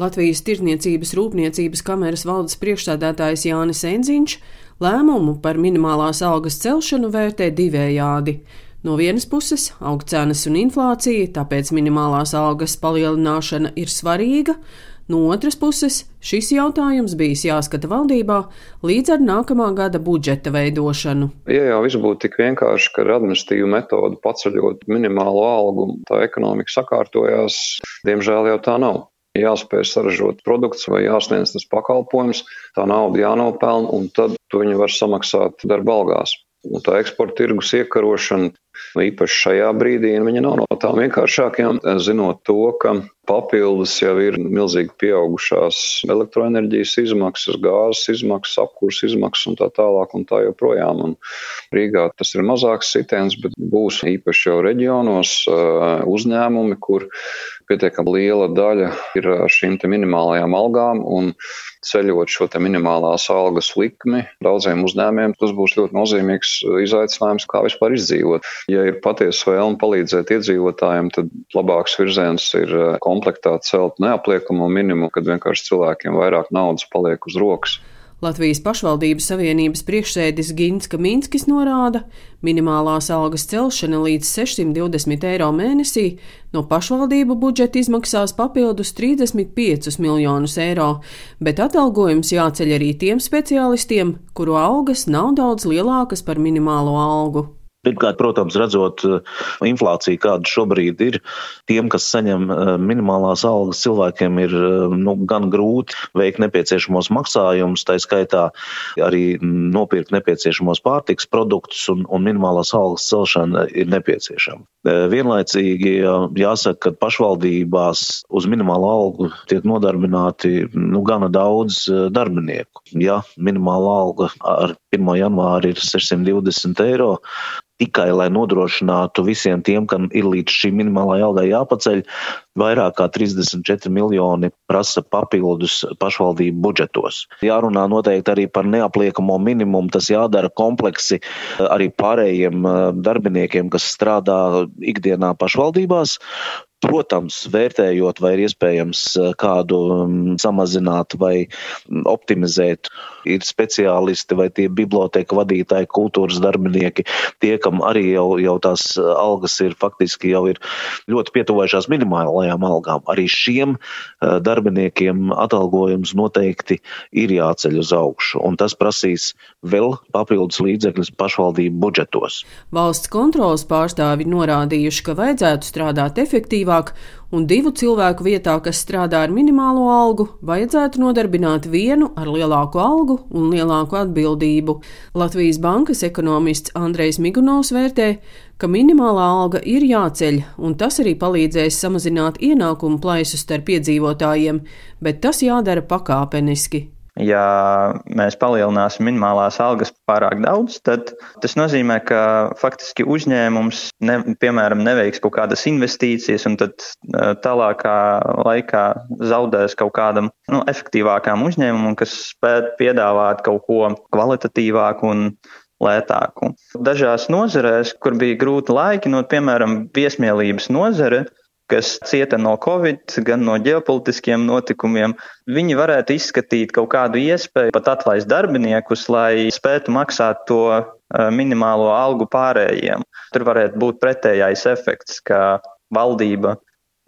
Latvijas Tirdzniecības Rūpniecības kameras valdes priekšsādātājs Jānis Enziņš lēmumu par minimālās algas celšanu vērtē divējādi. No vienas puses aug cenas un inflācija, tāpēc minimālās algas palielināšana ir svarīga, no otras puses šis jautājums bijis jāskata valdībā līdz ar nākamā gada budžeta veidošanu. Ja jau viss būtu tik vienkārši, ka ar administratīvu metodu paceļot minimālo algu, tā ekonomika sakārtojās, diemžēl jau tā nav jāspēj saražot produkts vai jāsniedz tas pakalpojums, tā nauda jānopelna, un tad to viņi var samaksāt darba algās. Un tā eksporta tirgus iekarošana, īpaši šajā brīdī, viņa nav no tām vienkāršākajām, zinot to, ka papildus jau ir milzīgi pieaugušās elektroenerģijas izmaksas, gāzes izmaksas, apkurs izmaksas un tā tālāk un tā joprojām. Un Rīgā tas ir mazāks sitiens, bet būs īpaši jau reģionos uzņēmumi, kur pietiekami liela daļa ir šīm minimālajām algām un ceļot šo minimālās algas likmi daudziem uzņēmiem, tas būs ļoti nozīmīgs izaicinājums, kā vispār izdzīvot. Ja ir patiesa vēlme palīdzēt iedzīvotājiem, tad labāks virziens ir komplektā celt neapliekamo minimumu, kad vienkārši cilvēkiem vairāk naudas paliek uz rokas. Latvijas pašvaldības savienības priekšsēdis Gins Kaminskis norāda, minimālās algas celšana līdz 620 eiro mēnesī no pašvaldību budžeta izmaksās papildus 35 miljonus eiro, bet atalgojums jāceļ arī tiem speciālistiem, kuru algas nav daudz lielākas par minimālo algu. Pirmkārt, protams, redzot eh, inflāciju, kāda šobrīd ir, tiem, kas saņem eh, minimālās algas, cilvēkiem ir eh, nu, gan grūti veikt nepieciešamos maksājumus, tā skaitā arī nopirkt nepieciešamos pārtiks produktus, un, un minimālās algas celšana ir nepieciešama. Vienlaicīgi jāsaka, ka pašvaldībās uz minimālo algu tiek nodarbināti nu, gana daudz darbinieku. Ja minimāla alga ar 1. janvāri ir 620 eiro, tikai lai nodrošinātu visiem tiem, kam ir līdz šī minimālā algai jāpaceļ, vairāk kā 34 miljoni prasa papildus pašvaldību budžetos. Jārunā noteikti arī par neapliekamo minimumu, tas jādara kompleksi arī pārējiem eh, darbiniekiem, kas strādā ikdienā pašvaldībās. Protams, vērtējot, vai ir iespējams eh, kādu mm, samazināt vai mm, optimizēt, ir speciālisti vai tie biblioteka vadītāji, kultūras darbinieki, tie, kam arī jau, jau tās eh, algas ir faktiski jau ir ļoti pietuvojušās minimālajām algām. Arī šiem eh, darbiniekiem atalgojums noteikti ir jāceļ uz augšu, un tas prasīs vēl papildus līdzekļus pašvaldību budžetos. Valsts kontrolas pārstāvi norādījuši, ka vajadzētu strādāt efektīvāk efektīvāk, un divu cilvēku vietā, kas strādā ar minimālo algu, vajadzētu nodarbināt vienu ar lielāku algu un lielāku atbildību. Latvijas bankas ekonomists Andrejs Migunovs vērtē, ka minimālā alga ir jāceļ, un tas arī palīdzēs samazināt ienākumu plaisu starp iedzīvotājiem, bet tas jādara pakāpeniski. Ja mēs palielināsim minimālās algas pārāk daudz, tad tas nozīmē, ka faktiski uzņēmums, ne, piemēram, neveiks kaut kādas investīcijas un tad tālākā laikā zaudēs kaut kādam nu, efektīvākam uzņēmumam, kas spētu piedāvāt kaut ko kvalitatīvāku un lētāku. Dažās nozarēs, kur bija grūti laiki, no, piemēram, viesmīlības nozare, kas cieta no Covid, gan no ģeopolitiskiem notikumiem, viņi varētu izskatīt kaut kādu iespēju pat atlaist darbiniekus, lai spētu maksāt to eh, minimālo algu pārējiem. Tur varētu būt pretējais efekts, ka valdība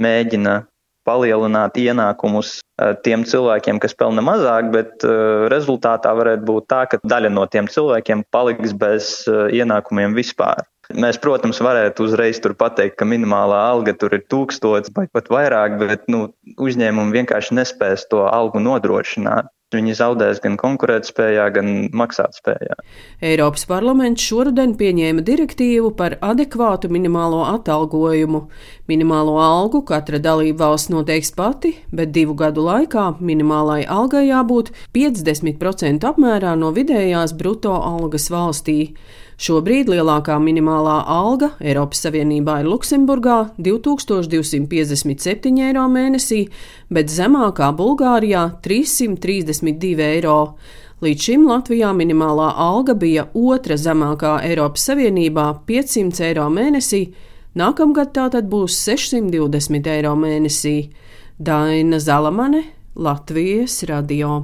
mēģina palielināt ienākumus eh, tiem cilvēkiem, kas pelna mazāk, bet eh, rezultātā varētu būt tā, ka daļa no tiem cilvēkiem paliks bez ienākumiem vispār. Mēs, protams, varētu uzreiz pateikt, ka minimālā alga tur ir tūkstots vai pat vairāk, bet nu, uzņēmumi vienkārši nespēs to algu nodrošināt. Viņi zaudēs gan konkurētspējā, gan maksātspējā. Eiropas parlaments šoruden pieņēma direktīvu par adekvātu minimālo atalgojumu. Minimālo algu katra dalība valsts noteiks pati, bet divu gadu laikā minimālai algai jābūt 50% apmērā no vidējās bruto algas valstī. Šobrīd lielākā minimālā alga Eiropas Savienībā ir Luksemburgā - 2257 eiro mēnesī, bet zemākā Bulgārijā - 332 eiro. Līdz šim Latvijā minimālā alga bija otra zemākā Eiropas Savienībā - 500 eiro mēnesī, nākamgad tā tad būs 620 eiro mēnesī. Daina Zalamane, Latvijas radio.